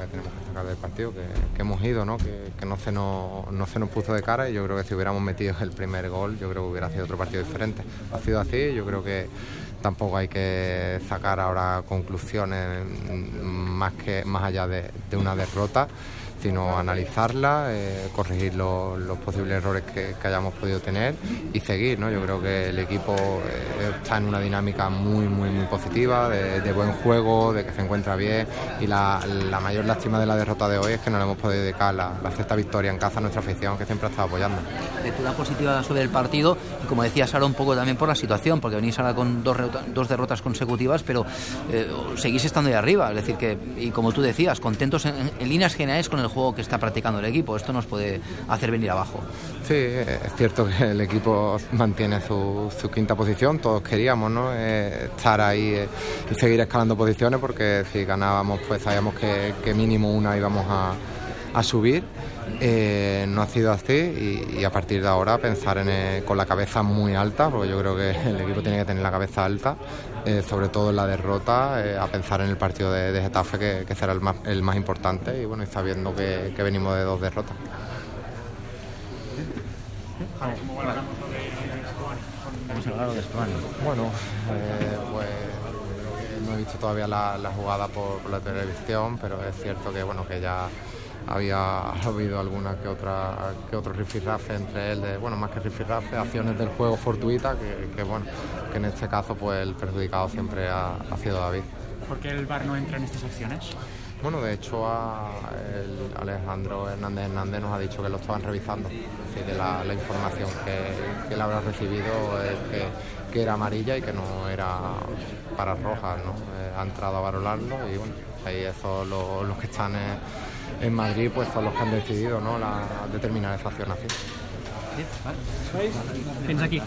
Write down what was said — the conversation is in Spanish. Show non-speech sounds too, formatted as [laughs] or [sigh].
que tenemos que sacar del partido, que, hemos ido, ¿no? Que, no, se nos, no se nos puso de cara y yo creo que si hubiéramos metido el primer gol, yo creo que hubiera sido otro partido diferente. Ha sido así, yo creo que tampoco hay que sacar ahora conclusiones más, que, más allá de, de una derrota sino analizarla, eh, corregir los posibles errores que, hayamos podido tener y seguir. ¿no? Yo creo que el equipo eh, está en una dinámica muy, muy, muy positiva, de, buen juego, de que se encuentra bien y la, mayor lástima de la derrota de hoy es que no le hemos podido dedicar la, la sexta victoria en casa a nuestra afición que siempre ha estado apoyando. Lectura positiva sobre el partido y como decías ahora un poco también por la situación, porque venís ahora con dos, dos derrotas consecutivas, pero eh, seguís estando ahí arriba, es decir, que, y como tú decías, contentos en, en líneas generales con el juego que está practicando el equipo. Esto nos puede hacer venir abajo. Sí, es cierto que el equipo mantiene su, quinta posición. Todos queríamos ¿no? Eh, estar ahí eh, y seguir escalando posiciones porque si ganábamos pues sabíamos que, mínimo una íbamos a, subir. Eh, no ha sido así y, a partir de ahora pensar en, con la cabeza muy alta, porque yo creo que [laughs] el equipo tiene que tener la cabeza alta, eh, sobre todo en la derrota, eh, a pensar en el partido de, Getafe, que, será el más, el más, importante, y bueno, y sabiendo que, venimos de dos derrotas. Bueno, eh, pues no he visto todavía la, jugada por, la televisión, pero es cierto que bueno que ya había habido alguna que otra que otro rifirrafe entre él de bueno más que rifirrafe acciones del juego fortuitas que, bueno que en este caso pues el perjudicado siempre ha, sido David ¿Por qué el VAR no entra en estas acciones? Bueno, de hecho Alejandro Hernández Hernández nos ha dicho que lo estaban revisando, así que la, información que, él habrá recibido es que, era amarilla y que no era para roja, ¿no? Eh, ha entrado a varolarlo y bueno, ahí eso los que están en Madrid pues son los que han decidido ¿no? la, determinar esa acción así. Fins aquí.